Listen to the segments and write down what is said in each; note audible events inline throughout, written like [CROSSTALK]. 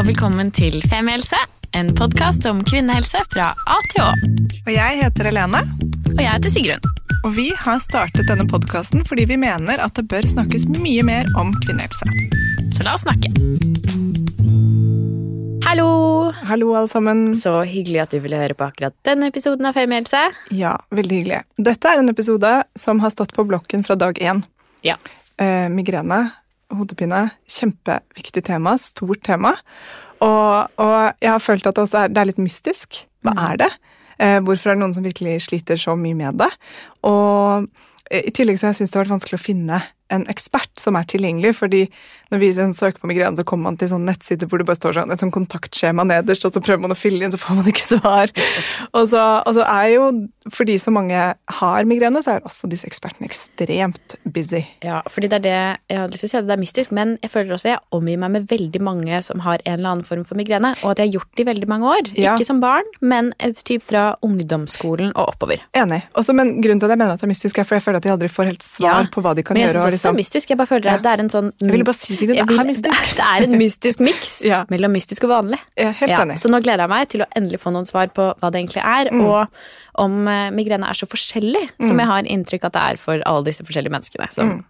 og velkommen til Femihelse, en podkast om kvinnehelse fra A til Å. Og jeg heter Helene, Og jeg heter Sigrun. og vi har startet denne podkasten fordi vi mener at det bør snakkes mye mer om kvinnehelse. Så la oss snakke. Hallo! Hallo, alle sammen. Så hyggelig at du ville høre på akkurat denne episoden av Femihelse. Ja, veldig hyggelig. Dette er en episode som har stått på blokken fra dag én. Ja. Eh, migrene, hodepine, kjempeviktig tema, stort tema. Og, og jeg har følt at det, er, det er litt mystisk. Hva er det? Eh, hvorfor er det noen som virkelig sliter så mye med det? Og eh, i tillegg så har jeg syntes det har vært vanskelig å finne en ekspert som er tilgjengelig, fordi når vi sånn søker på migrene, så kommer man til sånn nettsider hvor det bare står sånn, et sånn kontaktskjema nederst, og så prøver man å fylle inn, så får man ikke svar. [LAUGHS] Og så, og så er jo, fordi så mange har migrene, så er også disse ekspertene ekstremt busy. Ja, fordi det er det jeg hadde lyst til å si, det er mystisk, men jeg føler også jeg omgir meg med veldig mange som har en eller annen form for migrene, og at jeg har gjort det i veldig mange år. Ja. Ikke som barn, men et typ fra ungdomsskolen og oppover. Enig. Også, men grunnen til at jeg mener at det er mystisk, er for jeg føler at de aldri får helt svar Ja. på hva de kan jeg gjøre. Liksom- mystisk. Jeg bare føler at det er en sånn Jeg ville bare si, Sigrid, det er mystisk. [LAUGHS] Det er, en mystisk miks [LAUGHS] mellom mystisk og vanlig. Helt enig. så nå gleder jeg meg til å endelig få noen svar på hva det egentlig er, Mm. og om eh, migrene er så forskjellig som jeg har inntrykk at det er for alle disse forskjellige menneskene. Så Mm.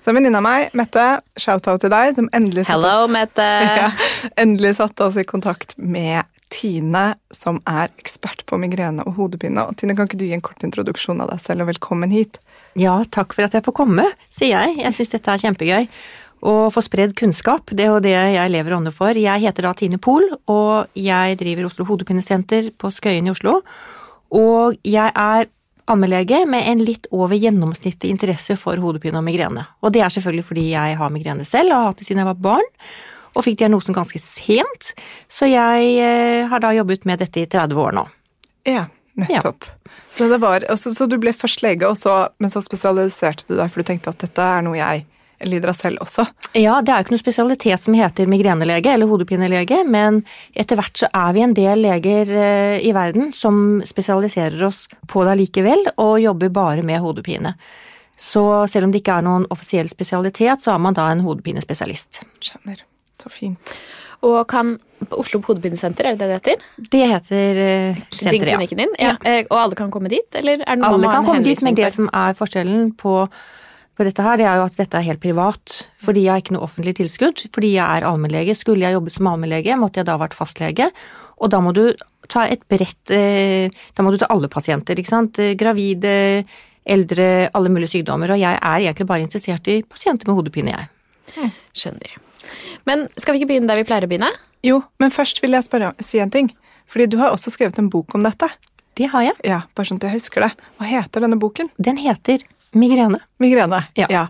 Så en venninne av meg, Mette, shout-out til deg, som endelig satte hello, oss [LAUGHS] ja, endelig satte oss i kontakt med Tine, som er ekspert på migrene og hodepine. Og Tine, kan ikke du gi en kort introduksjon av deg selv, og velkommen hit? Ja, takk for at jeg får komme, sier jeg. Jeg syns dette er kjempegøy. Å få spredd kunnskap, det er jo det jeg lever ånde for. Jeg heter da Tine Pohl, og jeg driver Oslo Hodepinesenter på Skøyen i Oslo. Og jeg er allmennlege med en litt over gjennomsnittlig interesse for hodepine og migrene. Og det er selvfølgelig fordi jeg har migrene selv, og har hatt det siden jeg var barn. Og fikk diagnosen ganske sent, så jeg eh, har da jobbet med dette i 30 år nå. Ja, nettopp. Så, det var, så, så du ble først lege, så, men så spesialiserte du deg, for du tenkte at dette er noe jeg lider av selv også. Ja, det er jo ikke noe spesialitet som heter migrenelege eller hodepinelege, men etter hvert så er vi en del leger eh, i verden som spesialiserer oss på det allikevel, og jobber bare med hodepine. Så selv om det ikke er noen offisiell spesialitet, så er man da en hodepinespesialist. Skjønner. Så fint. Og kan Oslo hodepinesenter, er det det det heter? Det heter uh, senteret, ja. din? Ja. Eh, Og alle kan komme dit, eller er det noe Alle kan komme dit, men det for? som er forskjellen på, på dette her, det er jo at dette er helt privat. Fordi jeg har ikke noe offentlig tilskudd. Fordi jeg er allmennlege. Skulle jeg jobbet som allmennlege, måtte jeg da vært fastlege. Og da må du ta et bredt eh, Da må du ta alle pasienter, ikke sant. Gravide, eldre, alle mulige sykdommer. Og jeg er egentlig bare interessert i pasienter med hodepine, jeg. Skjønner. Men skal vi ikke begynne der vi pleier å begynne? Jo, men først vil jeg spørre, si en ting. Fordi du har også skrevet en bok om dette. Det har jeg. Ja, bare sånn at jeg husker det. Hva heter denne boken? Den heter Migrene. Migrene. Ja.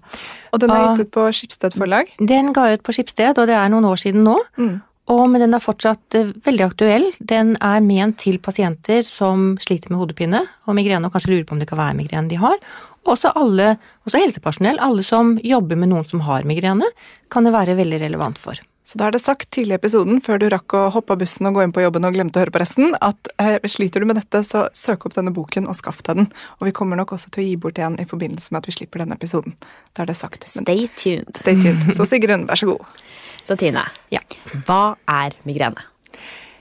Og den er gitt ut på Skipsted forlag. Den ga ut på Skipsted, og det er noen år siden nå. Mm. Og, men den er fortsatt eh, veldig aktuell. Den er ment til pasienter som sliter med hodepine og migrene, og kanskje lurer på om det kan være migrene de har. Og også alle, også helsepersonell, alle som jobber med noen som har migrene, kan det være veldig relevant for. Så da er det sagt tidlig i episoden, før du rakk å hoppe av bussen og gå inn på jobben og glemte å høre på resten, at eh, sliter du med dette, så søk opp denne boken og skaff deg den. Og vi kommer nok også til å gi bort en i forbindelse med at vi slipper denne episoden. Da er det sagt. Men Stay tuned. stay tuned. Så Sigrun, vær så god. Så Tine, Ja. Hva er migrene?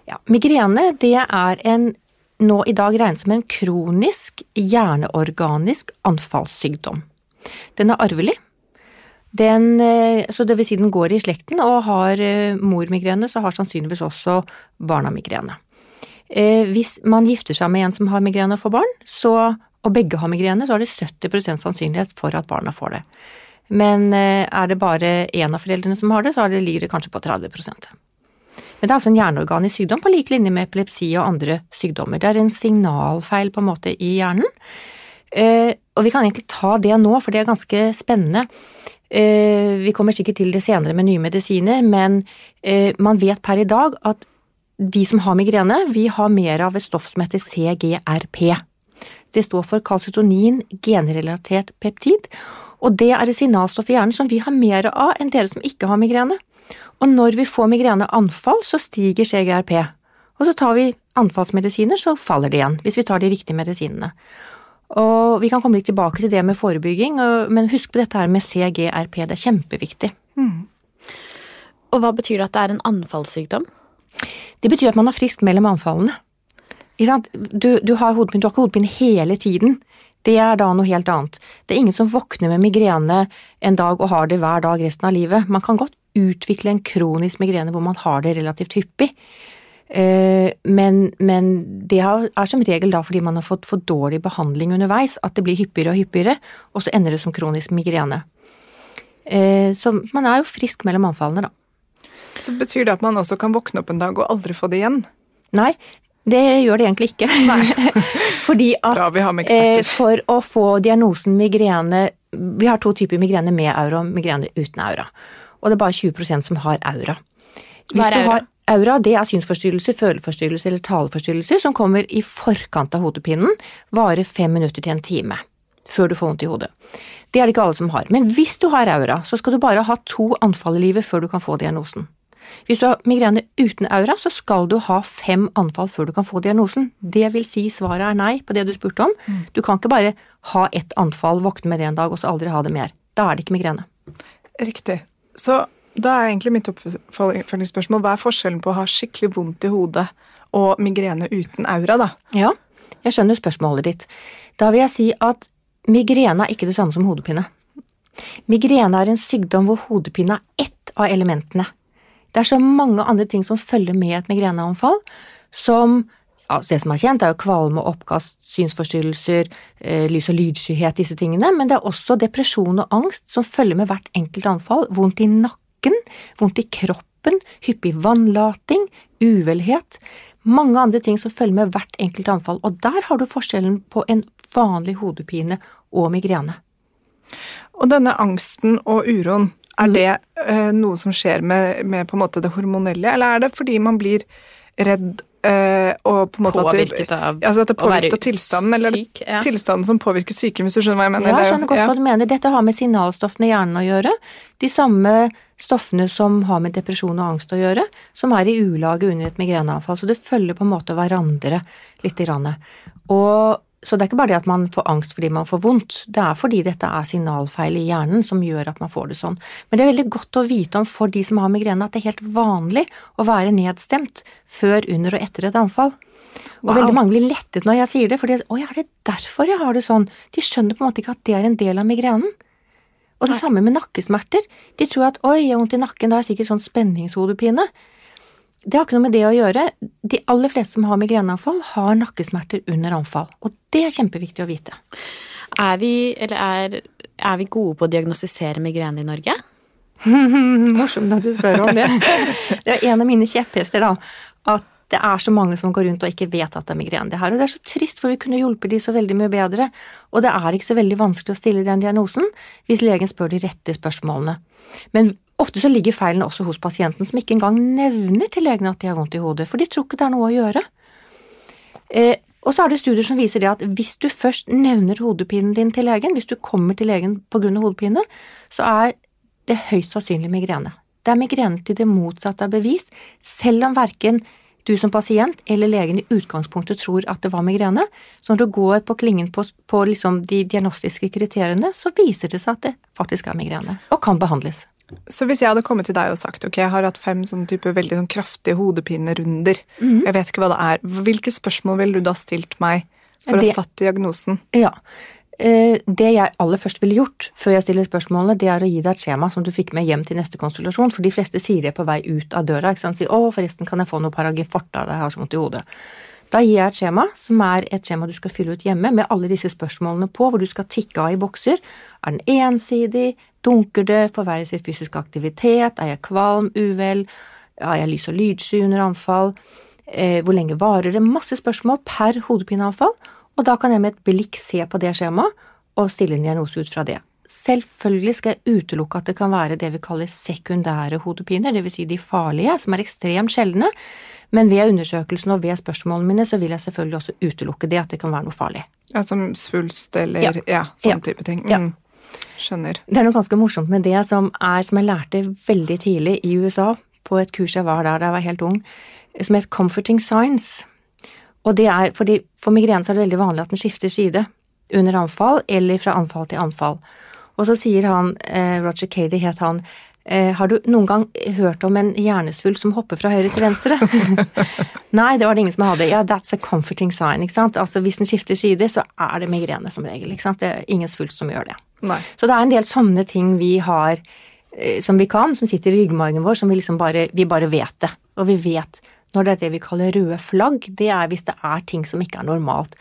Ja, migrene det er en nå i dag regnet som en kronisk hjerneorganisk anfallssykdom. Den er arvelig. Den, eh, så det vil si den går i slekten, og har eh, mor migrene, så har sannsynligvis også barna migrene. Eh, Hvis man gifter seg med en som har migrene og får barn, så, og begge har migrene, så er det 70% sannsynlighet for at barna får det. Men eh, er det bare én av foreldrene som har det, så er ligger det kanskje på 30% men det er altså en hjerneorganisk sykdom på lik linje med epilepsi og andre sykdommer. Det er en signalfeil på en måte i hjernen. Eh, og vi kan egentlig ta det nå, for det er ganske spennende. Eh, vi kommer sikkert til det senere med nye medisiner, men man vet per i dag at vi som har migrene, vi har mer av et stoff som heter CGRP. Det står for kalcitonin genrelatert peptid, og det er et signalstoff i hjernen som vi har mer av enn dere som ikke har migrene. Og når vi får migreneanfall, så stiger CGRP. Og så tar vi anfallsmedisiner, så faller det igjen, hvis vi tar de riktige medisinene. Og vi kan komme litt tilbake til det med forebygging, men husk på dette her med CGRP, det er kjempeviktig. Og hva betyr det at det er en anfallssykdom? Det betyr at man har frisk mellom anfallene. Ikke sant? Du, du har hodepine, du har ikke hodepine hele tiden. Det er da noe helt annet. Det er ingen som våkner med migrene en dag og har det hver dag resten av livet. Man kan godt utvikle en kronisk migrene hvor man har det relativt hyppig. Eh, men, men, det er som regel da fordi man har fått for dårlig behandling underveis, at det blir hyppigere og hyppigere, og så ender det som kronisk migrene. Eh, så man er jo frisk mellom anfallene, da. Så betyr det at man også kan våkne opp en dag og aldri få det igjen? Nei, det gjør det egentlig ikke. [LAUGHS] [LAUGHS] Fordi at eh, for å få diagnosen migrene Vi har to typer migrene med aura og migrene uten aura. Og det er bare 20% som har aura. Hvis Hva er aura? Aura det er synsforstyrrelser, føleforstyrrelser eller taleforstyrrelser som kommer i forkant av hodepinen, varer fem minutter til en time før du får vondt i hodet. Det er det ikke alle som har. Men hvis du har aura, så skal du bare ha to anfall i livet før du kan få diagnosen. Hvis du har migrene uten aura, så skal du ha fem anfall før du kan få diagnosen. Det vil si svaret er nei på det du spurte om. Mm. Du kan ikke bare ha ett anfall, våkne med det en dag og så aldri ha det mer. Da er det ikke migrene. Riktig. Så da er egentlig mitt oppfølgingsspørsmål hva er forskjellen på å ha skikkelig vondt i hodet og migrene uten aura, da? Ja, jeg skjønner spørsmålet ditt. Da vil jeg si at migrene er ikke det samme som hodepine. Migrene er en sykdom hvor hodepine er ett av elementene. Det er så mange andre ting som følger med et migreneanfall, som altså det som er kjent, er jo kvalme, oppkast, synsforstyrrelser, eh, lys- og lydskyhet, disse tingene, men det er også depresjon og angst som følger med hvert enkelt anfall, vondt i nakken vondt i kroppen, hyppig vannlating, uvelhet, mange andre ting som følger med hvert enkelt anfall, og der har du forskjellen på en vanlig hodepine og migrene. Og denne angsten og uroen, er mm. det uh, noe som skjer med, med, på en måte det hormonelle, eller er det fordi man blir redd Uh, og på en måte påvirket av altså at det påvirker tilstanden, eller syk, ja. tilstanden som påvirker psyken, hvis du skjønner hva jeg mener? Ja, jeg skjønner godt ja. hva du mener. Dette har med signalstoffene i hjernen å gjøre. De samme stoffene som har med depresjon og angst å gjøre, som er i ulage under et migreneanfall. Så det følger på en måte hverandre lite grann. Og så det er ikke bare det at man får angst fordi man får vondt, det er fordi dette er signalfeil i hjernen som gjør at man får det sånn. Men det er veldig godt å vite om for de som har migrene at det er helt vanlig å være nedstemt før, under og etter et anfall. Og wow. veldig mange blir lettet når jeg sier det, fordi oi, er det derfor jeg har det sånn? De skjønner på en måte ikke at det er en del av migrenen. Og det Nei. samme med nakkesmerter. De tror at oi, jeg har vondt i nakken, det er sikkert sånn spenningshodepine. Det har ikke noe med det å gjøre. De aller fleste som har migreneanfall, har nakkesmerter under anfall. Og det er kjempeviktig å vite. Er vi, er, er vi gode på å diagnostisere migrene i Norge? [LAUGHS] Morsomt at du spør om det. Det er en av mine kjepphester, da. At det er så mange som går rundt og ikke vet at det er migrene. Det her, og det er så trist, for vi kunne hjulpet de så veldig mye bedre. Og det er ikke så veldig vanskelig å stille den diagnosen hvis legen spør de rette spørsmålene. Men Ofte så ligger feilen også hos pasienten, som ikke engang nevner til legen at de har vondt i hodet, for de tror ikke det er noe å gjøre. Eh, og så er det studier som viser det at hvis du først nevner hodepinen din til legen, hvis du kommer til legen pga. hodepine, så er det høyst sannsynlig migrene. Det er migrene til det motsatte av bevis, selv om verken du som pasient eller legen i utgangspunktet tror at det var migrene. Så når du går på klingen på, på liksom de diagnostiske kriteriene, så viser det seg at det faktisk er migrene, og kan behandles. Så hvis jeg hadde kommet til deg og sagt ok, jeg har hatt fem sånne type veldig sånn kraftige hodepinerunder, mm. jeg vet ikke hva det er, hvilke spørsmål ville du da stilt meg for det, å satt diagnosen? Ja, eh, det jeg aller først ville gjort før jeg stiller spørsmålene, det er å gi deg et skjema som du fikk med hjem til neste konsultasjon, for de fleste sier det på vei ut av døra. ikke sant? Sier 'Å, forresten, kan jeg få noe paragiforte av deg, jeg har så vondt i hodet'. Da gir jeg et skjema, som er et skjema du skal fylle ut hjemme, med alle disse spørsmålene på, hvor du skal tikke av i bokser. Er den ensidig? Dunker det? Forverres i fysisk aktivitet? Er jeg kvalm? Uvel? Har jeg lys- og lydsky under anfall? Eh, hvor lenge varer det? Masse spørsmål per hodepineanfall. Og da kan jeg med et blikk se på det skjemaet og stille en diagnose ut fra det. Selvfølgelig skal jeg utelukke at det kan være det vi kaller sekundære hodepiner, dvs. Si de farlige, som er ekstremt sjeldne, men ved undersøkelsen og ved spørsmålene mine så vil jeg selvfølgelig også utelukke det at det kan være noe farlig. Ja, Som svulst eller ja, ja sånn ja. type ting. Mm. Skjønner. Det er noe ganske morsomt med det som er, som jeg lærte veldig tidlig i USA, på et kurs jeg var der da jeg var helt ung, som het Comforting Science. Og det er, fordi For migrene så er det veldig vanlig at den skifter side under anfall eller fra anfall til anfall. Og så sier han, eh, Roger Cady het han, Eh, har du noen gang hørt om en hjernesvulst som hopper fra høyre til venstre? [LAUGHS] Nei, det var det ingen som hadde. Ja, that's a comforting sign. ikke sant? Altså Hvis den skifter side, så er det migrene som regel. ikke sant? Det er ingen svulst som gjør det. Nei. Så det er en del sånne ting vi har eh, som vi kan, som sitter i ryggmargen vår, som vi liksom bare, vi bare vet det. Og vi vet når det er det vi kaller røde flagg, det er hvis det er ting som ikke er normalt.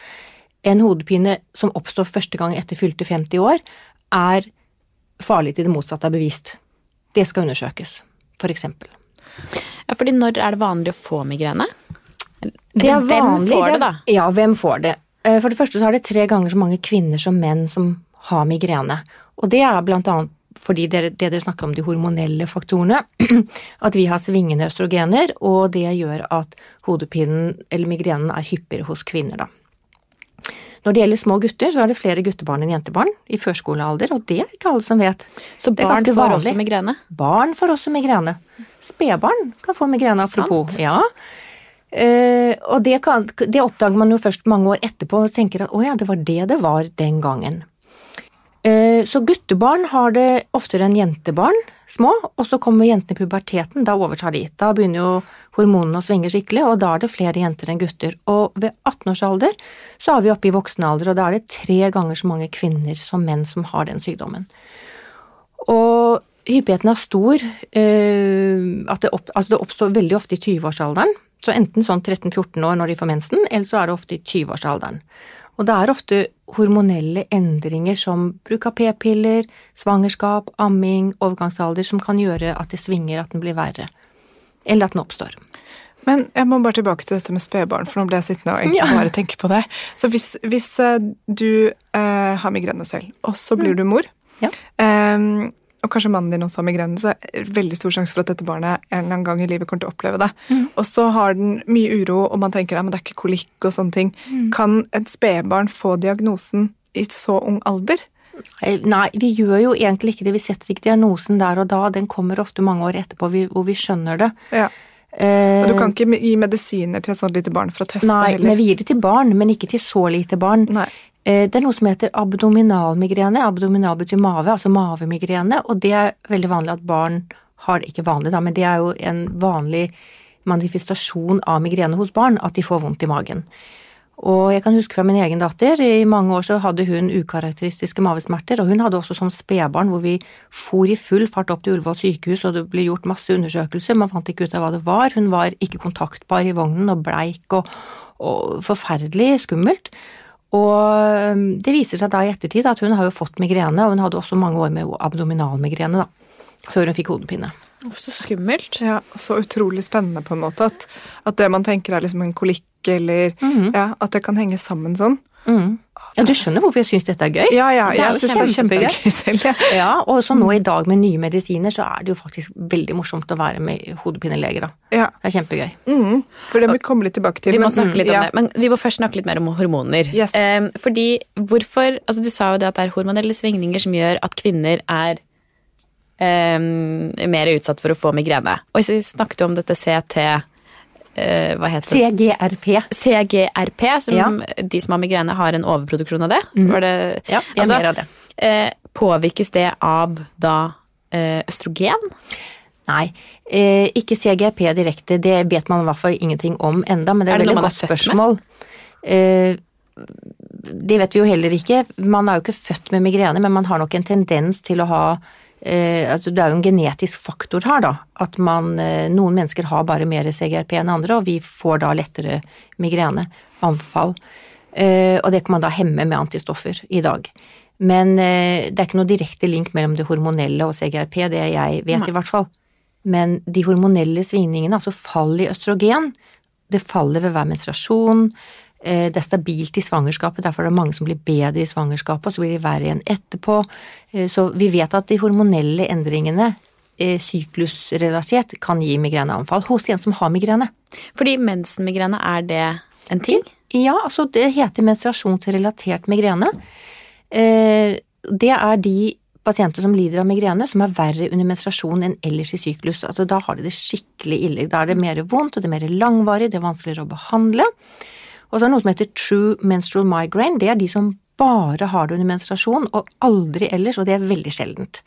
En hodepine som oppstår første gang etter fylte 50 år, er farlig til det motsatte er bevist. Det skal undersøkes, for eksempel. Ja, fordi når er det vanlig å få migrene? Det er vanlig, hvem får det, da? Ja, hvem får det? Eh, For det første så er det tre ganger så mange kvinner som menn som har migrene. Og det er blant annet fordi det, det dere snakker om de hormonelle faktorene, [CLEARS THROAT] at vi har svingende østrogener, og det gjør at hodepinen eller migrenen er hyppigere hos kvinner, da. Når det gjelder små gutter, så er det flere guttebarn enn jentebarn i førskolealder, og det er ikke alle som vet. Så barn får vanlig. også migrene? Barn får også migrene. Spedbarn kan få migrene, apropos. Sant. Ja. Uh, og det, kan, det oppdager man jo først mange år etterpå og tenker at å ja, det var det det var den gangen. Eh, så guttebarn har det oftere enn jentebarn, små, og så kommer jentene i puberteten, da overtar de. Da begynner jo hormonene å svinge skikkelig, og da er det flere jenter enn gutter. Og ved 18-årsalder så er vi oppe i voksen alder, og da er det tre ganger så mange kvinner som menn som har den sykdommen. Og hyppigheten er stor. eh, at det, opp, altså det oppstår veldig ofte i 20-årsalderen. Så enten sånn 13-14 år når de får mensen, eller så er det ofte i 20-årsalderen. Og det er ofte hormonelle endringer som bruk av p-piller, svangerskap, amming, overgangsalder som kan gjøre at det svinger, at den blir verre. Eller at den oppstår. Men jeg må bare tilbake til dette med spedbarn, for nå ble jeg sittende og egentlig bare tenke på det. Så hvis, hvis eh, du eh, har migrene selv, og så blir du mor, Mm. Ja. eh, og kanskje mannen din også har migrene, så er det veldig stor sjanse for at dette barnet en eller annen gang i livet kommer til å oppleve det. Mm. Og så har den mye uro, og man tenker at det er ikke kolikk og sånne ting. Mm. Kan et spedbarn få diagnosen i så ung alder? Eh, Nei, vi gjør jo egentlig ikke det. Vi setter ikke diagnosen der og da. Den kommer ofte mange år etterpå hvor vi skjønner det. Ja. Eh, Og du kan ikke gi medisiner til et sånt lite barn for å teste Nei, heller? men vi gir det til barn, men ikke til så lite barn. Nei. Eh, Det er noe som heter abdominalmigrene. Abdominal betyr mave, altså mavemigrene, og det er veldig vanlig at barn har Ikke vanlig, da, men det er jo en vanlig manifestasjon av migrene hos barn, at de får vondt i magen. Og jeg kan huske fra min egen datter, i mange år så hadde hun ukarakteristiske mavesmerter, og hun hadde også som spedbarn hvor vi for i full fart opp til Ullevål sykehus, og det ble gjort masse undersøkelser, man fant ikke ut av hva det var, hun var ikke kontaktbar i vognen og bleik og, og forferdelig skummelt. Og det viser seg da i ettertid at hun har jo fått migrene, og hun hadde også mange år med abdominalmigrene, da, før hun fikk hodepine. Så skummelt. Ja, så utrolig spennende på en måte at, at det man tenker er liksom en kolikk, eller ja, at det kan henge sammen sånn. Mm. Ja, du skjønner hvorfor jeg syns dette er gøy? Ja, ja, jeg syns det er kjempegøy. selv. Ja. [LAUGHS] Ja, og så nå i dag med nye medisiner, så er det jo faktisk veldig morsomt å være med hodepineleger, da. Ja. Det er kjempegøy. Mm, for det må vi komme litt tilbake til. Vi må men- snakke litt om ja. det, men vi må først snakke litt mer om hormoner. Yes. Eh, fordi hvorfor Altså, du sa jo det at det er hormonelle svingninger som gjør at kvinner er eh, mer utsatt for å få migrene. Og så snakket du om dette CT Hva heter det? CGRP. CGRP, som Ja. de som har migrene, har en overproduksjon av det. Var det Ja, vi Altså, mer av det. eh, påvirkes det av da eh, østrogen? Nei, eh, ikke CGRP direkte, det vet man i hvert fall ingenting om enda, men det er, Er det et veldig godt med? spørsmål. Eh, det vet vi jo heller ikke. Man er jo ikke født med migrene, men man har nok en tendens til å ha eh, altså Det er jo en genetisk faktor her, da. At man eh, Noen mennesker har bare mer CGRP enn andre, og vi får da lettere migrene. Anfall. Eh, og det kan man da hemme med antistoffer i dag. Men eh, det er ikke noe direkte link mellom det hormonelle og CGRP, det jeg vet i hvert fall. Men de hormonelle svingningene, altså fall i østrogen, det faller ved hver menstruasjon, det er stabilt i svangerskapet, derfor er det mange som blir bedre i svangerskapet, og så blir de verre igjen etterpå. Eh, Så vi vet at de hormonelle endringene, eh, syklusrelatert, kan gi migreneanfall hos en som har migrene. Fordi mensenmigrene, er det en ting? Ja, altså det heter menstruasjonsrelatert migrene. Eh, Det er de pasienter som lider av migrene, som er verre under menstruasjon enn ellers i syklus. Altså Da har de det skikkelig ille. Da er det mer vondt, og det er mer langvarig, det er vanskeligere å behandle. Og så er det noe som heter true menstrual migraine. Det er de som bare har det under menstruasjon, og aldri ellers, og det er veldig sjeldent.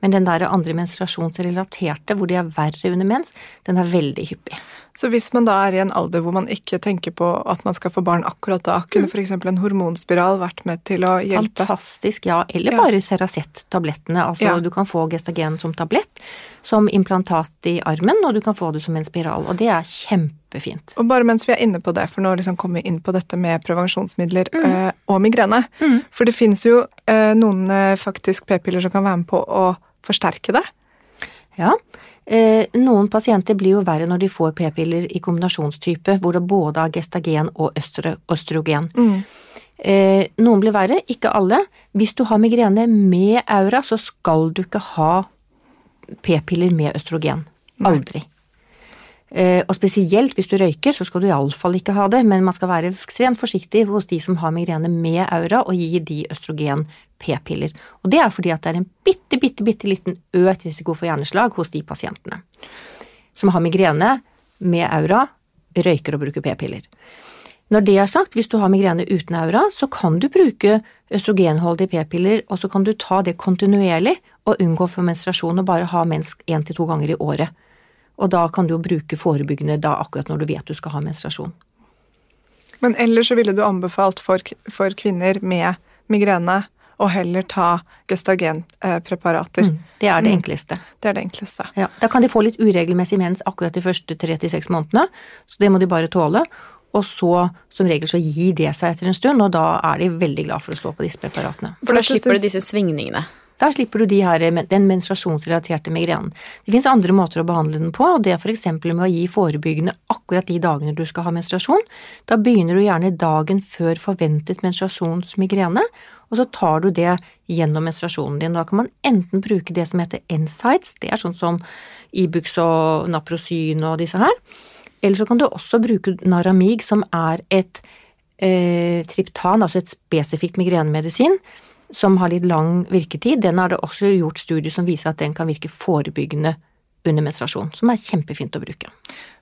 Men den der andre menstruasjonsrelaterte, hvor de er verre under mens, den er veldig hyppig. Så hvis man da er i en alder hvor man ikke tenker på at man skal få barn akkurat da, kunne Mm. f.eks. en hormonspiral vært med til å hjelpe? Fantastisk, ja. Eller Ja. bare Ceracet-tablettene. Altså Ja. du kan få gestagen som tablett, som implantat i armen, og du kan få det som en spiral. Og det er kjempefint. Og bare mens vi er inne på det, for nå liksom kommer vi inn på dette med prevensjonsmidler Mm. øh, og migrene. For det fins jo øh, noen øh, faktisk p-piller som kan være med på å forsterke det. Ja. Eh, noen pasienter blir jo verre når de får p-piller i kombinasjonstype, hvor det både er gestagen og østrogen. Eh, noen blir verre, ikke alle. Hvis du har migrene med aura, så skal du ikke ha p-piller med østrogen. Aldri. Eh, og spesielt hvis du røyker, så skal du iallfall ikke ha det, men man skal være ekstremt forsiktig hos de som har migrene med aura, og gi de østrogen p-piller. Og det er fordi at det er en bitte, bitte, bitte liten økt risiko for hjerneslag hos de pasientene som har migrene med aura, røyker og bruker p-piller. Når det er sagt, hvis du har migrene uten aura, så kan du bruke østrogenholdige p-piller, og så kan du ta det kontinuerlig og unngå for menstruasjon og bare ha mens én til to ganger i året. Og da kan du jo bruke forebyggende da akkurat når du vet du skal ha menstruasjon. Men ellers så ville du anbefalt for, for kvinner med migrene å heller ta gestagenpreparater. Mm, Det er det enkleste. Det er det enkleste. Ja, da kan de få litt uregelmessig mens akkurat de første tre til seks månedene, så det må de bare tåle. Og så, som regel, så gir det seg etter en stund, og da er de veldig glad for å stå på disse preparatene. For da slipper du disse svingningene. Der slipper du de her, den menstruasjonsrelaterte migrenen. Det finnes andre måter å behandle den på, og det er f.eks. med å gi forebyggende akkurat de dagene du skal ha menstruasjon. Da begynner du gjerne dagen før forventet menstruasjonsmigrene, og så tar du det gjennom menstruasjonen din. Da kan man enten bruke det som heter NSIDES, det er sånn som Ibux og Naprosyn og disse her, eller så kan du også bruke Naramig, som er et eh, triptan, altså et spesifikt migrenemedisin, som har litt lang virketid. Den har det også gjort studier som viser at den kan virke forebyggende under menstruasjon, som er kjempefint å bruke.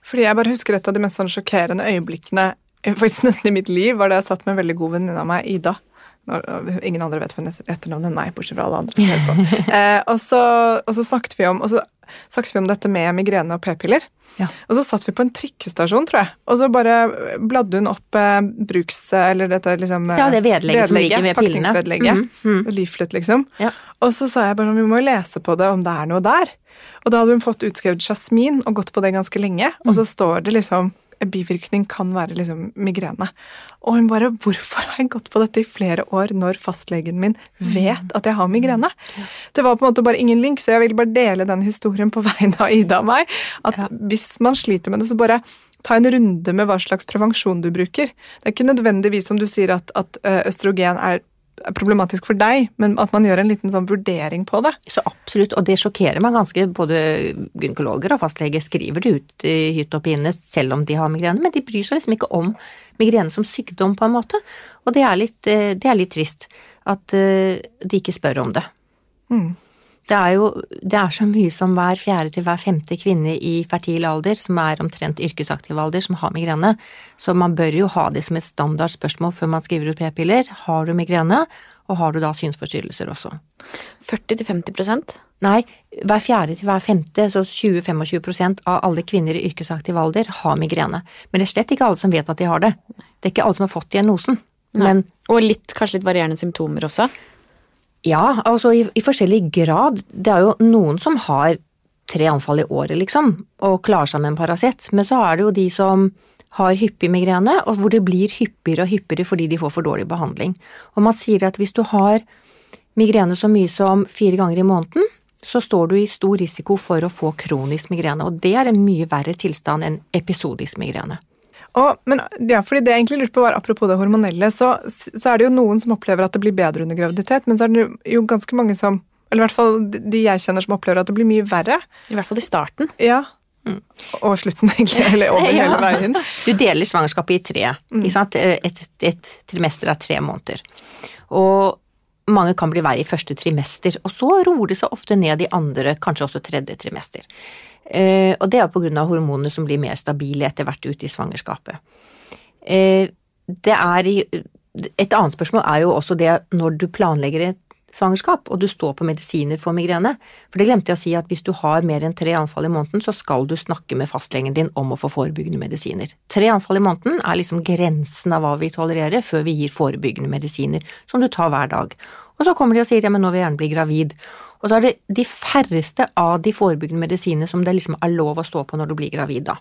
Fordi jeg bare husker et av de mest sånn sjokkerende øyeblikkene eh, faktisk nesten i mitt liv, var det jeg satt med en veldig god venninne av meg, Ida. Når, ingen andre vet hvem etternavnet enn meg, bortsett fra alle andre som hører på. [LAUGHS] Eh, og, så, og så snakket vi om og så snakket vi om dette med migrene og p-piller. Ja. Og så satt vi på en trikkestasjon, tror jeg, og så bare bladde hun opp eh, bruks... Eller dette liksom eh, Ja, det vedlegget som ligger ved pillene. Pakningsvedlegget. Mm, mm. Leaflet, liksom. Ja. Og så sa jeg bare sånn, vi må lese på det om det er noe der. Og da hadde hun fått utskrevet jasmin og gått på det ganske lenge, og så står det liksom bivirkning kan være liksom migrene. Og hun bare 'Hvorfor har jeg gått på dette i flere år når fastlegen min vet at jeg har migrene?' Det var på en måte bare ingen link, så jeg ville bare dele den historien på [LAUGHS] vegne av Ida og meg. At Ja. hvis man sliter med det, så bare ta en runde med hva slags prevensjon du bruker. Det er ikke nødvendigvis som du sier at, at østrogen er er problematisk for deg, men at man gjør en liten sånn vurdering på det. Så absolutt, og det sjokkerer meg ganske. Både gynekologer og fastleger skriver det ut i hytt og pine selv om de har migrene, men de bryr seg liksom ikke om migrene som sykdom, på en måte. Og det er litt, eh, det er litt trist at eh, de ikke spør om det. Mm. Det er jo det er så mye som hver fjerde til hver femte kvinne i fertil alder, som er omtrent yrkesaktiv alder, som har migrene. Så man bør jo ha det som et standard spørsmål før man skriver ut p-piller. Har du migrene, og har du da synsforstyrrelser også? 40-50% Nei, hver fjerde til hver femte, så 20-25 av alle kvinner i yrkesaktiv alder har migrene. Men det er slett ikke alle som vet at de har det. Det er ikke alle som har fått diagnosen. Men Og litt, kanskje litt varierende symptomer også. Ja, altså i, i forskjellig grad. Det er jo noen som har tre anfall i året, liksom, og klarer seg med en Paracet. Men så er det jo de som har hyppig migrene, og hvor det blir hyppigere og hyppigere fordi de får for dårlig behandling. Og man sier at hvis du har migrene så mye som fire ganger i måneden, så står du i stor risiko for å få kronisk migrene, og det er en mye verre tilstand enn episodisk migrene. Og, men ja, fordi det jeg egentlig lurte på var, Apropos det hormonelle, så, så er det jo noen som opplever at det blir bedre under graviditet, men så er det jo ganske mange som eller i hvert fall de jeg kjenner som opplever at det blir mye verre. I hvert fall i starten. Ja. Og slutten, egentlig. [LAUGHS] Eller over Ja. hele veien. Du deler svangerskapet i tre. Ikke sant? Et, et trimester er tre måneder. Og mange kan bli verre i første trimester, og så roer det seg ofte ned i andre, kanskje også tredje trimester. Eh, og det er av hormonene som blir mer stabile etter hvert ut i svangerskapet. Eh, det er Et annet spørsmål er jo også det når du planlegger et svangerskap, og du står på medisiner for migrene. For det glemte jeg å si at hvis du har mer enn tre anfall i måneden, så skal du snakke med fastlegen din om å få forebyggende medisiner. Tre anfall i måneden er liksom grensen av hva vi tolererer før vi gir forebyggende medisiner, som du tar hver dag. Og så kommer de og sier ja, men nå vil jeg gjerne bli gravid. Og så er det de færreste av de forebyggende medisinene som det liksom er lov å stå på når du blir gravid, da.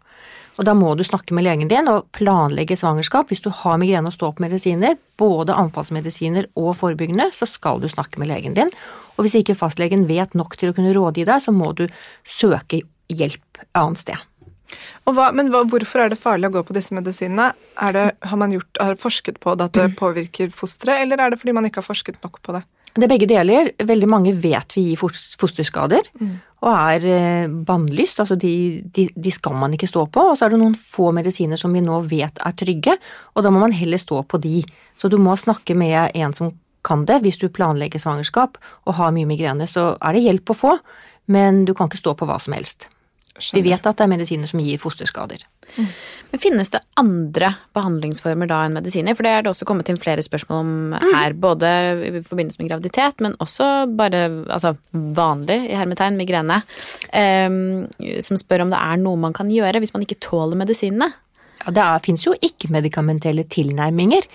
Og da må du snakke med legen din og planlegge svangerskap. Hvis du har migrene og står på medisiner, både anfallsmedisiner og forebyggende, så skal du snakke med legen din. Og hvis ikke fastlegen vet nok til å kunne rådgi deg, så må du søke hjelp annet sted. Hva, men hva, hvorfor er det farlig å gå på disse medisinene? Det, har man gjort, har forsket på det at det [CLEARS THROAT] påvirker fosteret, eller er det fordi man ikke har forsket nok på det? Det er begge deler. Veldig mange vet vi gir fosterskader mm. og er eh, bannlyst. Altså de, de, de, skal man ikke stå på. Og så er det noen få medisiner som vi nå vet er trygge, og da må man heller stå på de. Så du må snakke med en som kan det. Hvis du planlegger svangerskap og har mye migrene, så er det hjelp å få, men du kan ikke stå på hva som helst. Skjønner. Vi vet at det er medisiner som gir fosterskader. Mm. Men Finnes det andre behandlingsformer da enn medisiner? For det er det også kommet inn flere spørsmål om mm. her. Både i forbindelse med graviditet, men også bare altså, vanlig i hermetegn migrene. Um, som spør om det er noe man kan gjøre hvis man ikke tåler medisinene. Ja, Det fins jo ikke-medikamentelle tilnærminger.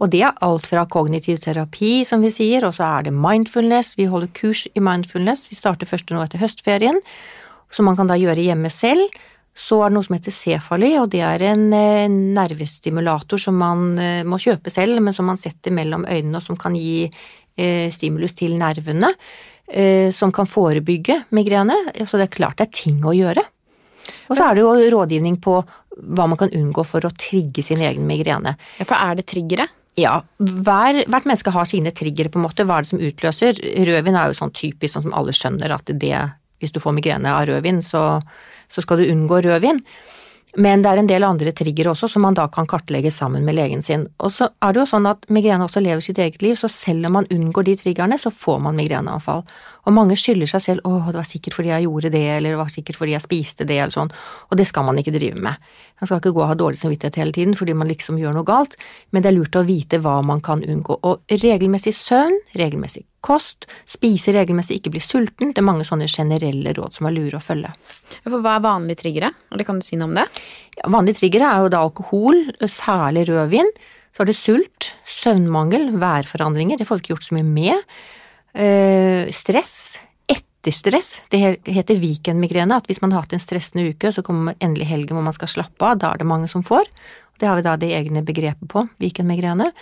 Og det er alt fra kognitiv terapi, som vi sier, og så er det mindfulness. Vi holder kurs i mindfulness. Vi starter først nå etter høstferien som man kan da gjøre hjemme selv. Så er det noe som heter Cefali, og det er en eh, nervestimulator som man eh, må kjøpe selv, men som man setter mellom øynene, og som kan gi eh, stimulus til nervene. Som kan forebygge migrene. Så det er klart det er ting å gjøre. Og så er det jo rådgivning på hva man kan unngå for å trigge sin egen migrene. Ja, For er det triggere? Ja, hver, hvert menneske har sine triggere, på en måte. Hva er det som utløser? Rødvin er jo sånn typisk, sånn som alle skjønner at det hvis du får migrene av rødvin, så, så skal du unngå rødvin. Men det er en del andre triggere også som man da kan kartlegge sammen med legen sin. Og så er det jo sånn at migrene også lever sitt eget liv, så selv om man unngår de triggerne, så får man migreneanfall. Og mange skylder seg selv 'å, det var sikkert fordi jeg gjorde det', eller 'det var sikkert fordi jeg spiste det', eller sånn. Og det skal man ikke drive med. Man skal ikke gå og ha dårlig samvittighet hele tiden fordi man liksom gjør noe galt, men det er lurt å vite hva man kan unngå. Og regelmessig søvn, regelmessig kost, spise regelmessig, ikke bli sulten, det er mange sånne generelle råd som er lure å følge. For hva er vanlige triggere, eller kan du si noe om det? Ja, vanlige triggere er jo da alkohol, særlig rødvin. Så er det sult, søvnmangel, værforandringer, det får vi ikke gjort så mye med. Eh, stress, etterstress. Det heter weekendmigrene. At hvis man har hatt en stressende uke, så kommer endelig helgen hvor man skal slappe av. Da er det mange som får. Det har vi da det egne begrepet på, weekendmigrene.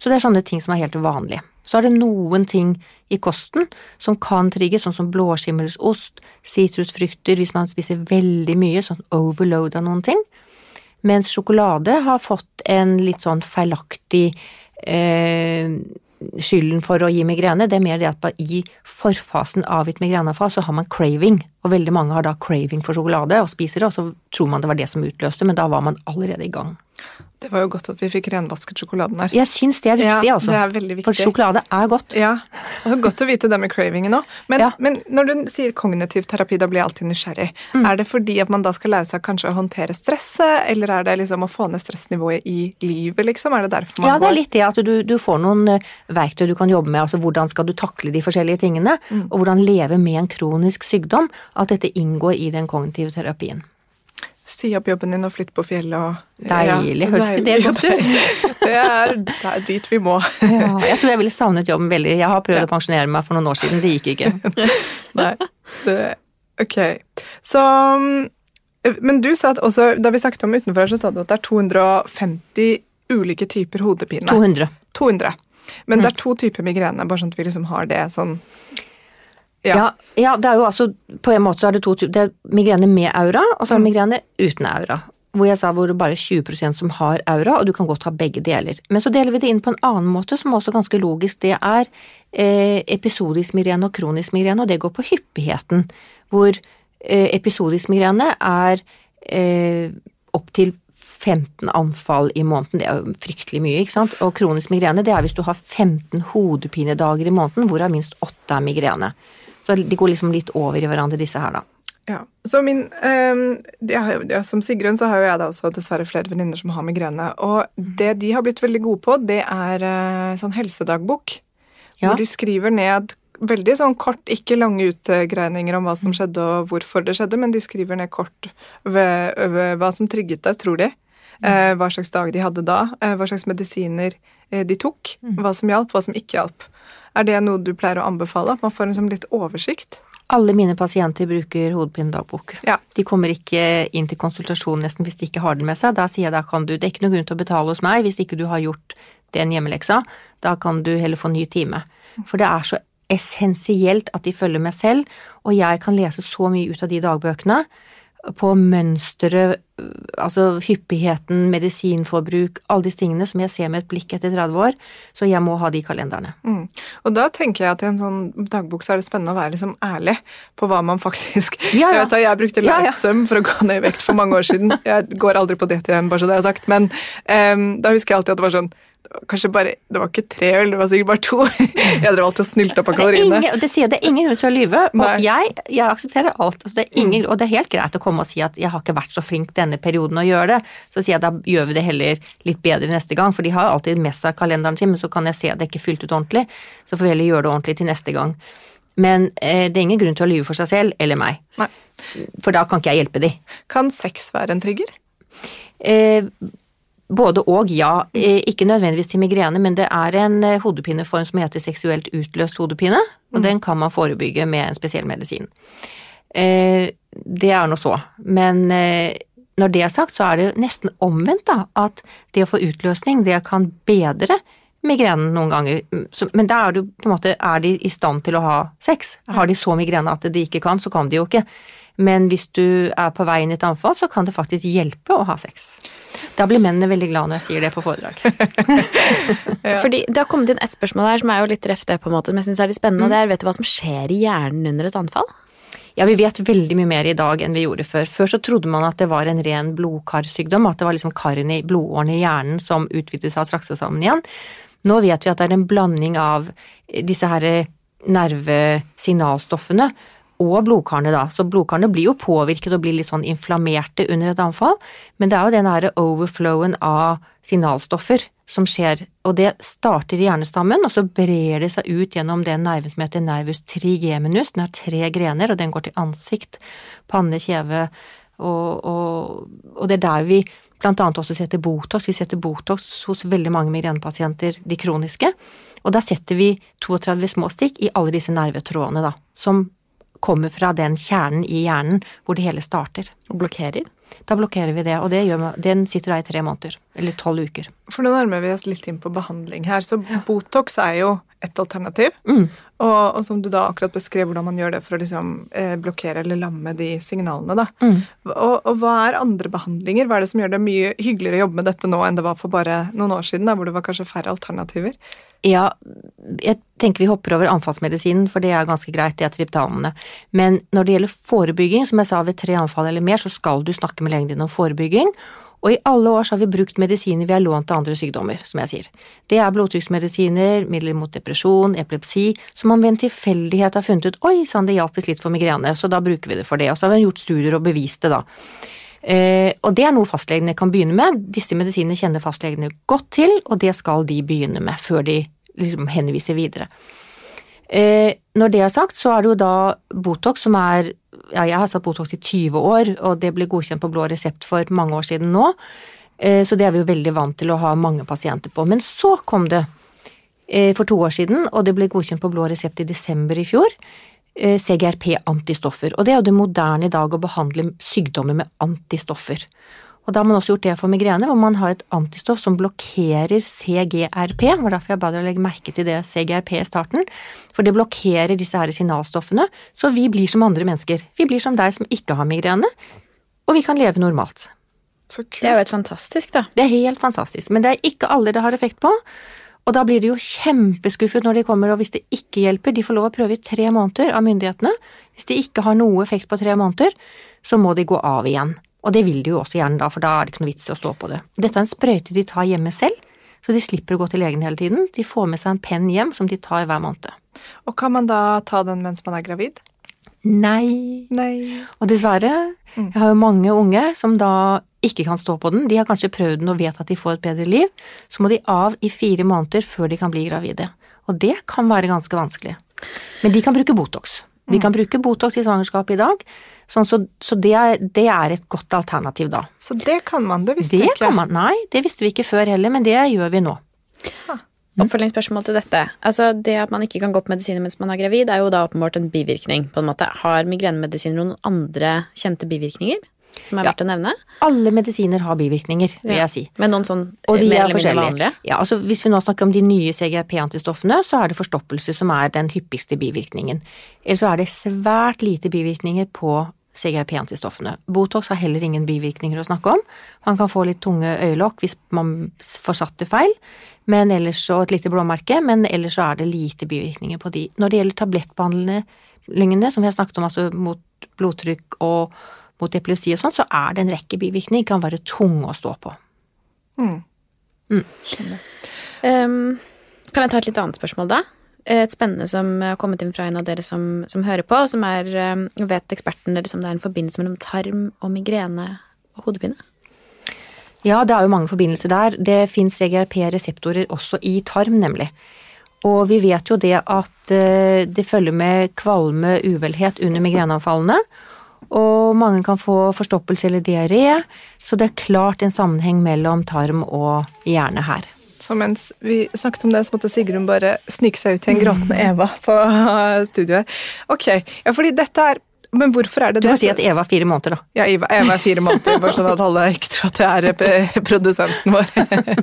Så det er sånne ting som er helt vanlige. Så er det noen ting i kosten som kan trigge, sånn som blåskimmelsost, sitrusfrukter hvis man spiser veldig mye, sånn overload av noen ting. Mens sjokolade har fått en litt sånn feilaktig eh, skylden for å gi migrene, det er mer det at i forfasen av et migreneanfall så har man craving, og veldig mange har da craving for sjokolade og spiser det, og så tror man det var det som utløste, men da var man allerede i gang. Det var jo godt at vi fikk renvasket sjokoladen her. Jeg syns det er viktig, ja, altså. Det er veldig viktig. For sjokolade er godt. Ja, og det er Godt å vite det med cravingen òg. Men, ja. men, når du sier kognitiv terapi, da blir jeg alltid nysgjerrig. Mm. Er det fordi at man da skal lære seg kanskje å håndtere stresset, eller er det liksom å få ned stressnivået i livet, liksom? Er det derfor man går Ja, det er litt det at du, du, får noen eh, verktøy du kan jobbe med. Altså hvordan skal du takle de forskjellige tingene, mm. og hvordan leve med en kronisk sykdom. At dette inngår i den kognitive terapien si opp jobben din og flytt på fjellet og Deilig. Ja, Høres ikke det godt ut? det, er, det er dit vi må. [LAUGHS] ja, jeg tror jeg ville savnet jobben veldig. Jeg har prøvd ja. å pensjonere meg for noen år siden, det gikk ikke. [LAUGHS] Nei, det, ok. Så Men du sa at også, da vi snakket om utenfor her, så sa du at det er 250 ulike typer hodepine. 200. 200. Men mm. det er to typer migrene, bare sånn at vi liksom har det sånn ja. ja. Det er jo altså På en måte så er det to typer. Det er migrene med aura, og så er det mm. migrene uten aura. Hvor jeg sa hvor det bare er 20% som har aura, og du kan godt ha begge deler. Men så deler vi det inn på en annen måte, som er også ganske logisk. Det er eh, episodisk migrene og kronisk migrene, og det går på hyppigheten. Hvor eh, episodisk migrene er eh, opptil 15 anfall i måneden, det er jo fryktelig mye, ikke sant. Og kronisk migrene, det er hvis du har 15 hodepinedager i måneden, hvorav minst 8 er migrene. Så de går liksom litt over i hverandre, disse her, da. Ja, så min, um, ja, Som Sigrun så har jo jeg da også dessverre flere venninner som har migrene. Og det de har blitt veldig gode på, det er uh, sånn helsedagbok. Ja. hvor de skriver ned veldig sånn kort, ikke lange utgreininger om hva som skjedde og hvorfor det skjedde, men de skriver ned kort ved, ved hva som trigget det, tror de. Eh, hva slags dag de hadde da, eh, hva slags medisiner eh, de tok, hva som hjalp, hva som ikke hjalp. Er det noe du pleier å anbefale? At man får en sånn litt oversikt? Alle mine pasienter bruker hodepinedagbok. Ja. De kommer ikke inn til konsultasjon nesten hvis de ikke har den med seg. Da sier jeg da kan du, det er ikke noe grunn til å betale hos meg hvis ikke du har gjort den hjemmeleksa. Da kan du heller få ny time. For det er så essensielt at de følger med selv, og jeg kan lese så mye ut av de dagbøkene på mønsteret, altså hyppigheten, medisinforbruk, alle disse tingene som jeg ser med et blikk etter 30 år, så jeg må ha de kalenderne. Mm. Og da tenker jeg at i en sånn dagbok så er det spennende å være liksom ærlig på hva man faktisk [LAUGHS] Ja, ja. Jeg vet jeg brukte Ja, ja. For å gå ned i vekt for mange år siden. Jeg går aldri på det igjen, bare så det er sagt, men um, da husker jeg alltid at det var sånn Kanskje bare Det var ikke tre øl, det var sikkert bare to. [LAUGHS] Jeg drev alltid og snylte på kaloriene. det sier det er ingen grunn til å lyve, og jeg, jeg aksepterer alt. Altså det ingen, Og det er helt greit å komme og si at jeg har ikke vært så flink denne perioden å gjøre det. Så sier jeg da gjør vi det heller litt bedre neste gang, for de har alltid med seg kalenderen sin, men så kan jeg se at det ikke er fylt ut ordentlig, så får vi heller gjøre det ordentlig til neste gang. Men eh, det er ingen grunn til å lyve for seg selv eller meg, Nei. for da kan ikke jeg hjelpe de. Kan sex være en trigger? Eh, både og, ja. Eh, ikke nødvendigvis til migrene, men det er en eh, hodepineform som heter seksuelt utløst hodepine, og den kan man forebygge med en spesiell medisin. Eh, det er nå så, men når det er sagt, så er det nesten omvendt, da, at det å få utløsning, det kan bedre migrenen noen ganger, Mm, men da er, du, måte, er de i stand til å ha sex. Har de så migrene at de ikke kan, så kan de jo ikke. Men hvis du er på vei inn i et anfall, så kan det faktisk hjelpe å ha sex. Da blir mennene veldig glad når jeg sier det på foredrag. [LAUGHS] Fordi Det har kommet inn et spørsmål her som er jo litt reft det, på en måte, men jeg synes er litt spennende. Mm. det er, Vet du hva som skjer i hjernen under et anfall? Ja, vi vet veldig mye mer i dag enn vi gjorde før. Før så trodde man at det var en ren blodkarsykdom, at det var liksom karene i blodårene i hjernen som utvidet seg og trakk seg sammen igjen. Nå vet vi at det er en blanding av disse her nervesignalstoffene og blodkarene, da. Så blodkarene blir jo påvirket og blir litt sånn inflammerte under et anfall, men det er jo den derre overflowen av signalstoffer som skjer, og det starter i hjernestammen, og så brer det seg ut gjennom den nerven som heter nervus trigeminus. Den har tre grener, og den går til ansikt, panne, kjeve, og, og, og det er der vi blant annet også setter Botox. Vi setter Botox hos veldig mange migrenepasienter, de kroniske, og der setter vi 32 små stikk i alle disse nervetrådene, da, som kommer fra den kjernen i hjernen hvor det hele starter. Og blokkerer? Da blokkerer vi det, og det gjør, vi- den sitter da i tre måneder, eller tolv uker. For nå nærmer vi oss litt inn på behandling her, så Botox er jo et alternativ. Mm. Og, og som du da akkurat beskrev hvordan man gjør det for å liksom, eh, blokkere eller lamme de signalene. da. Mm. Og, og hva er andre behandlinger? Hva er det som gjør det mye hyggeligere å jobbe med dette nå enn det var for bare noen år siden, da, hvor det var kanskje færre alternativer? Ja, jeg tenker vi hopper over anfallsmedisinen, for det er ganske greit, det er triptanene. Men når det gjelder forebygging, som jeg sa ved tre anfall eller mer, så skal du snakke med legen din om forebygging. Og i alle år så har vi brukt medisiner vi har lånt til andre sykdommer, som jeg sier. Det er blodtrykksmedisiner, midler mot depresjon, epilepsi, som man ved en tilfeldighet har funnet ut oi sann, det hjalp visst litt for migrene, så da bruker vi det for det. Og så har vi gjort studier og bevist det, da. Eh, og det er noe fastlegene kan begynne med. Disse medisinene kjenner fastlegene godt til, og det skal de begynne med før de liksom henviser videre. Eh, når det er sagt, så er det jo da Botox som er Ja, jeg har satt Botox i 20 år, og det ble godkjent på blå resept for mange år siden nå. Eh, så det er vi jo veldig vant til å ha mange pasienter på. Men så kom det eh, for to år siden, og det ble godkjent på blå resept i desember i fjor. eh, CGRP-antistoffer. Og det er jo det moderne i dag å behandle sykdommer med antistoffer. Og da har man også gjort det for migrene, hvor man har et antistoff som blokkerer CGRP. Det var derfor jeg ba å legge merke til det CGRP i starten. For det blokkerer disse her signalstoffene, så vi blir som andre mennesker. Vi blir som deg som ikke har migrene, og vi kan leve normalt. Så kult. Det er jo helt fantastisk, da. Det er helt fantastisk, men det er ikke alle det har effekt på. Og da blir de jo kjempeskuffet når de kommer, og hvis det ikke hjelper, de får lov å prøve i tre måneder av myndighetene. Hvis de ikke har noe effekt på tre måneder, så må de gå av igjen. Og det vil de jo også gjerne da, for da er det ikke noe vits i å stå på det. Dette er en sprøyte de tar hjemme selv, så de slipper å gå til legen hele tiden. De får med seg en penn hjem som de tar hver måned. Og kan man da ta den mens man er gravid? Nei. Nei. Og dessverre, jeg har jo mange unge som da ikke kan stå på den. De har kanskje prøvd den og vet at de får et bedre liv. Så må de av i fire måneder før de kan bli gravide. og det kan være ganske vanskelig. Men de kan bruke Botox. Vi kan bruke Botox i svangerskapet i dag, sånn så, så det, er, det, er, et godt alternativ da. Så det kan man, det visste det vi ikke. Kan man, nei, det visste vi ikke før heller, men det gjør vi nå. Oppfølgingsspørsmål til dette. Altså, det at man ikke kan gå på medisiner mens man er gravid, er jo da åpenbart en bivirkning. på en måte. Har migrenemedisiner noen andre kjente bivirkninger som er Ja. verdt å nevne? Alle medisiner har bivirkninger, vil jeg si. Men noen sånn Og de mer er forskjellige. vanlige? Ja, altså Hvis vi nå snakker om de nye CGRP-antistoffene, så er det forstoppelse som er den hyppigste bivirkningen. Eller så er det svært lite bivirkninger på CGRP-antistoffene. Botox har heller ingen bivirkninger å snakke om. Man kan få litt tunge øyelokk hvis man får satt det feil, men ellers så et lite blåmerke, men ellers så er det lite bivirkninger på de. Når det gjelder tablettbehandlingene, som vi har snakket om, altså mot blodtrykk og mot epilepsi og sånn, så er det en rekke bivirkninger. Kan være tunge å stå på. Um, kan jeg ta et litt annet spørsmål, da? Et spennende som har kommet inn fra en av dere som, som hører på, som er um, Vet eksperten deres om det er en forbindelse mellom tarm og migrene og hodepine? Ja, det er jo mange forbindelser der. Det fins EGRP-reseptorer også i tarm, nemlig. Og vi vet jo det at eh, det følger med kvalme, uvelhet under migreneanfallene. Og mange kan få forstoppelse eller diaré, så det er klart en sammenheng mellom tarm og hjerne her. Så mens vi snakket om det, så måtte Sigrun bare snike seg ut til en gråtende Eva på studioet. Ok, ja, fordi dette er Men hvorfor er det det? Du det? si at Eva er fire måneder, da. Ja, Eva, Eva er fire måneder, bare sånn at alle ikke tror at det er eh, produsenten vår.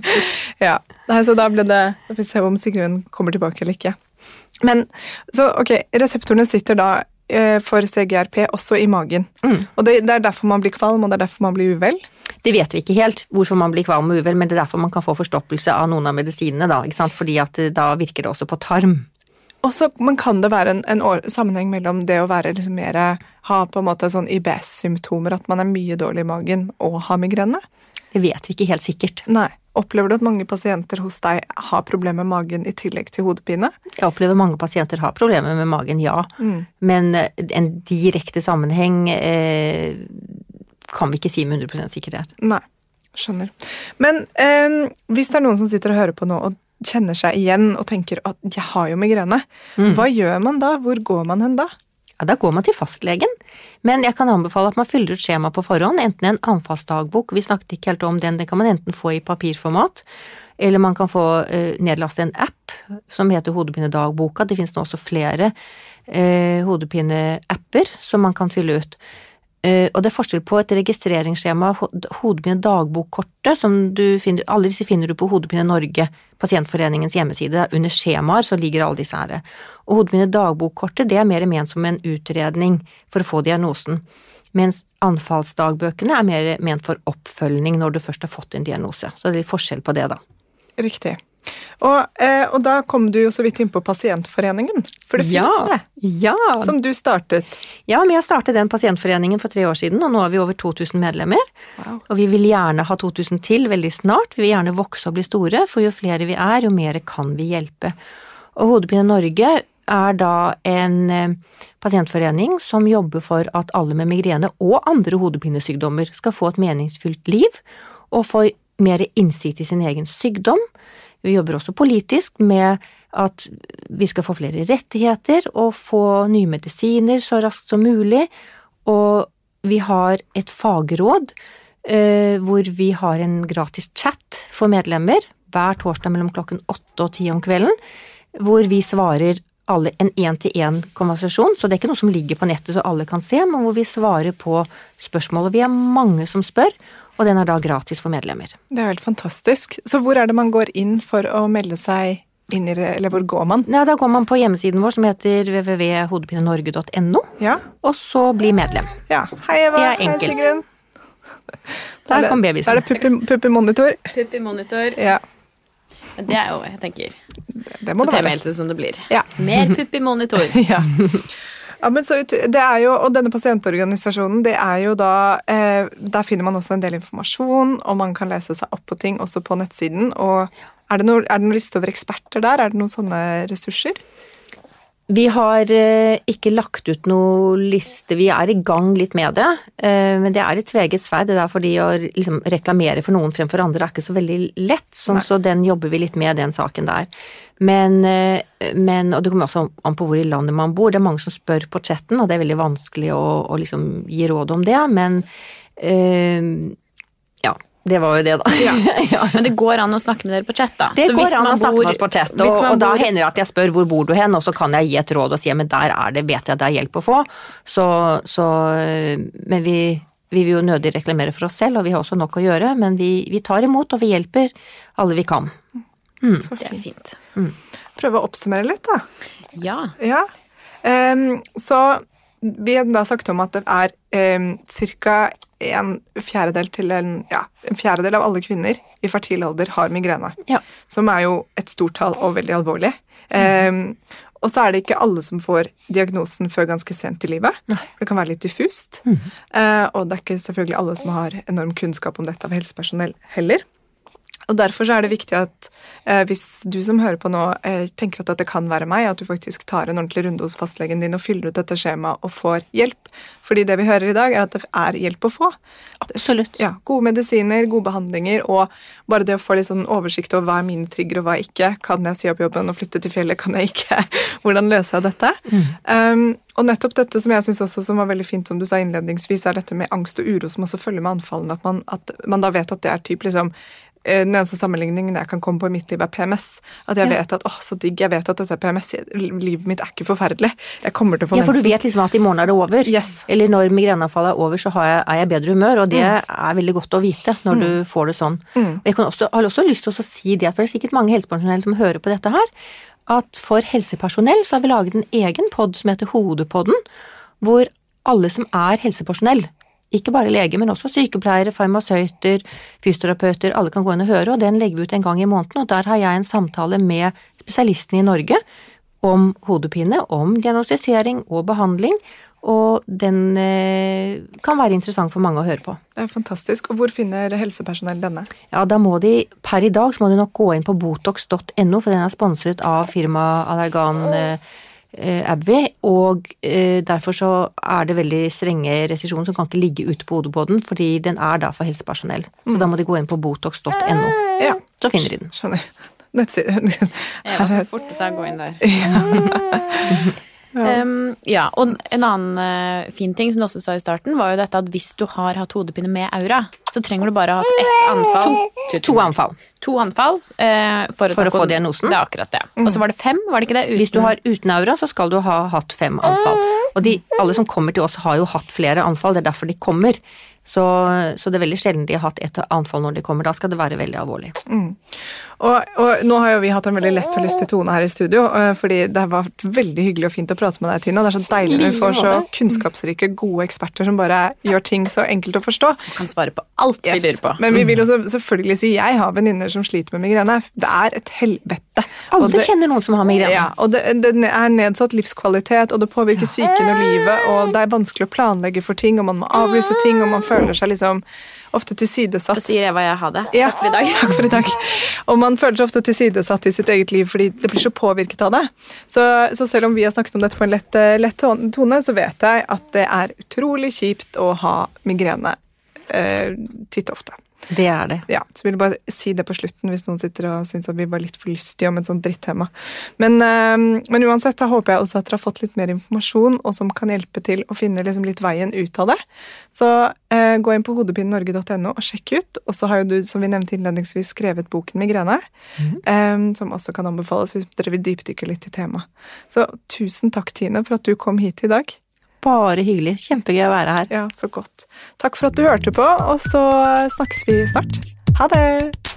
[LAUGHS] ja, Nei, så da ble det Vi får se om Sigrun kommer tilbake eller ikke. Men, så ok, reseptorene sitter da for CGRP også i magen. Og det, det er derfor man blir kvalm, og det er derfor man blir uvel. Det vet vi ikke helt hvorfor man blir kvalm og uvel, men det er derfor man kan få forstoppelse av noen av medisinene, da. Ikke sant? Fordi at eh, da virker det også på tarm. Og så men kan det være en, en år, sammenheng mellom det å være liksom mer ha på en måte sånn IBS-symptomer, at man er mye dårlig i magen, og ha migrene? Det vet vi ikke helt sikkert. Nei. Opplever du at mange pasienter hos deg har problemer med magen i tillegg til hodepine? Jeg opplever mange pasienter har problemer med magen, ja. Men eh, en direkte sammenheng eh, kan vi ikke si med 100 sikkerhet. Nei. Skjønner. Men eh, hvis det er noen som sitter og hører på nå og kjenner seg igjen og tenker at 'jeg har jo migrene', hva gjør man da? Hvor går man hen da? Ja, Da går man til fastlegen, men jeg kan anbefale at man fyller ut skjema på forhånd, enten en anfallsdagbok, vi snakket ikke helt om den, den kan man enten få i papirformat, eller man kan få eh, nedlaste en app som heter Hodepinedagboka. Det finnes nå også flere eh, hodepineapper som man kan fylle ut. Eh, og det er forskjell på et registreringsskjema, hodepine dagbokkortet, som du finner, alle disse finner du på Hodepine Norge, pasientforeningens hjemmeside. Under skjemaer så ligger alle disse her. Og hodepinedagbokkkortet det er mer ment som en utredning for å få diagnosen. Mens anfallsdagbøkene er mer ment for oppfølging når du først har fått en diagnose. Så det er litt forskjell på det, da. Riktig. Og, eh, og da kom du jo så vidt inn på Pasientforeningen, for det finnes det. Ja. Som du startet. ja, men jeg startet den pasientforeningen for tre år siden, og nå har vi over 2000 medlemmer. Wow. Og vi vil gjerne ha 2000 til veldig snart. Vi vil gjerne vokse og bli store, for jo flere vi er, jo mer kan vi hjelpe. Og Hodepine Norge er da en eh, pasientforening som jobber for at alle med migrene og andre hodepinesykdommer skal få et meningsfylt liv, og få mer innsikt i sin egen sykdom. Vi jobber også politisk med at vi skal få flere rettigheter og få nye medisiner så raskt som mulig. Og vi har et fagråd eh, hvor vi har en gratis chat for medlemmer hver torsdag mellom klokken åtte og ti om kvelden, hvor vi svarer alle en én-til-én-konversasjon, så det er ikke noe som ligger på nettet så alle kan se, men hvor vi svarer på spørsmål. Og vi er mange som spør, og den er da gratis for medlemmer. Det er helt fantastisk. Så hvor er det man går inn for å melde seg inn i det, eller hvor går man? Ja, da går man på hjemmesiden vår som heter www.hodepinenorge.no, Ja. og så bli medlem. ja. Hei, Eva. Det er Hei. Sigrun. Er Der kom kom Da er det puppi- puppimonitor. Puppimonitor. Ja, Det er jo, jeg tenker, det må så det femihelse som det blir. Ja. Mer puppimonitor. [LAUGHS] Ja. Ja, men så, det er jo, og denne pasientorganisasjonen, det er jo da eh, Der finner man også en del informasjon, og man kan lese seg opp på ting også på nettsiden. Og er det noen, er det noe liste over eksperter der? Er det noen sånne ressurser? Vi har eh, ikke lagt ut noe liste, vi er i gang litt med det. Eh, men det er et tveget sverd. Det er fordi å liksom, reklamere for noen fremfor andre er ikke så veldig lett. Sånn, så den jobber vi litt med, den saken der. Men, eh, men, Og det kommer også an på hvor i landet man bor. Det er mange som spør på chatten, og det er veldig vanskelig å, å liksom gi råd om det. Men øh, ja, det var jo det, da. Ja. [LAUGHS] ja. Men det går an å snakke med dere på chat, da. Det så går an å snakke med oss på chat, og, og da hender det at jeg spør hvor bor du hen, og så kan jeg gi et råd og si men der er det, vet jeg det er hjelp å få. Så, så Men vi, vi, vil jo nødig reklamere for oss selv, og vi har også nok å gjøre, men vi, vi tar imot, og vi hjelper alle vi kan. Mm. Det er fint. Mm. Prøve å oppsummere litt, da. Ja. ja. Um, så vi har da sagt om at det er um, ca en fjerdedel til en, ja, en fjerdedel av alle kvinner i fertil alder har migrene. Ja. Som er jo et stort tall og veldig alvorlig. Mm. Um, og så er det ikke alle som får diagnosen før ganske sent i livet. Nei. Det kan være litt diffust. Mm. Uh, og det er ikke selvfølgelig alle som har enorm kunnskap om dette av helsepersonell heller. Og Derfor så er det viktig at eh, hvis du som hører på nå eh, tenker at dette kan være meg, at du faktisk tar en ordentlig runde hos fastlegen din og fyller ut dette skjemaet og får hjelp. Fordi det vi hører i dag, er at det er hjelp å få. Absolutt. Ja, Gode medisiner, gode behandlinger og bare det å få litt sånn oversikt over hva er mine trigger og hva ikke. Kan jeg si opp jobben og flytte til fjellet? Kan jeg ikke? [LAUGHS] Hvordan løser jeg dette? Mm. Um, og nettopp dette som jeg synes også som var veldig fint, som du sa innledningsvis, er dette med angst og uro som også følger med anfallene. At man, at man da vet at det er typ liksom den eneste sammenligningen jeg kan komme på i mitt liv, er PMS. At jeg ja. vet at åh, så digg, jeg vet at dette er PMS. Livet mitt er ikke forferdelig. Jeg kommer til å få mensen. Ja, for du vet liksom at i morgen er det over. Yes. Eller når migreneanfallet er over, så jeg, er jeg bedre humør. Og det mm. er veldig godt å vite når mm. du får det sånn. Mm. Jeg også, har også lyst til å si det, for det er sikkert mange helsepersonell som hører på dette her, at for helsepersonell så har vi laget en egen pod som heter Hodepodden, hvor alle som er helsepersonell, ikke bare leger, men også sykepleiere, farmasøyter, fysioterapeuter, alle kan gå inn og høre, og den legger vi ut en gang i måneden, og der har jeg en samtale med spesialistene i Norge om hodepine, om diagnostisering og behandling, og den eh, kan være interessant for mange å høre på. Det er fantastisk. Og hvor finner helsepersonell denne? Ja, da må de, Per i dag så må de nok gå inn på botox.no, for den er sponset av firmaet Allergan. Eh, Eh, Abby, og eh, derfor så er det veldig strenge restriksjoner som kan ikke ligge ute på hodepodden, fordi den er da for helsepersonell. Så mm. da må de gå inn på botox.no. Ja. Så finner de den. Skjønner. Nettsiden. Jeg var så fort seg å gå inn der. Ja. [LAUGHS] Ja. Um, ja. og en annen uh, fin ting som du også sa i starten, var jo dette at hvis du har hatt hodepine med aura, så trenger du bare ha hatt ett anfall. To, to anfall. To anfall uh, for, for å, få diagnosen. Det er akkurat det. Mm. Og så var det fem, var det ikke det? Uten... Hvis du har uten aura, så skal du ha hatt fem anfall. Og de, alle som kommer til oss, har jo hatt flere anfall, det er derfor de kommer. Så, så, det er veldig sjelden de har hatt et anfall når de kommer. Da skal det være veldig alvorlig. Mm. Og, og, nå har jo vi hatt en veldig lett og lystig tone her i studio, øh, fordi det har vært veldig hyggelig og fint å prate med deg, Tina. Det er så deilig når vi får så kunnskapsrike, gode eksperter som bare gjør ting så enkelt å forstå. Du kan svare på alt yes. vi lurer på. Men vi vil også selvfølgelig si jeg har venninner som sliter med migrene. Det er et helvete. Alle det, kjenner noen som har migrene. Ja, og det, det, er nedsatt livskvalitet, og det påvirker psyken og livet, og det er vanskelig å planlegge for ting, og man må avlyse ting, og man føler seg liksom ofte tilsidesatt. Da sier Eva jeg ha det. Ja, takk for i dag. Takk for i dag. Og man føler seg ofte tilsidesatt i sitt eget liv fordi det blir så påvirket av det. Så, så selv om vi har snakket om dette på en lett, eh, lett tone, så vet jeg at det er utrolig kjipt å ha migrene eh, titt ofte. Det er det. Ja, så vil jeg bare si det på slutten hvis noen sitter og syns at vi var litt for lystige om et sånt drittema. Men, øh, men, uansett, da håper jeg også at dere har fått litt mer informasjon, og som kan hjelpe til å finne liksom litt veien ut av det. Så øh, gå inn på hodepinenorge.no og sjekk ut. Og så har jo du, som vi nevnte innledningsvis, skrevet boken 'Migrene', mm. øh, som også kan anbefales hvis dere vil dypdykke litt i temaet. Så tusen takk, Tine, for at du kom hit i dag. Bare hyggelig. Kjempegøy å være her. Ja, så godt. Takk for at du hørte på, og så snakkes vi snart. Ha det!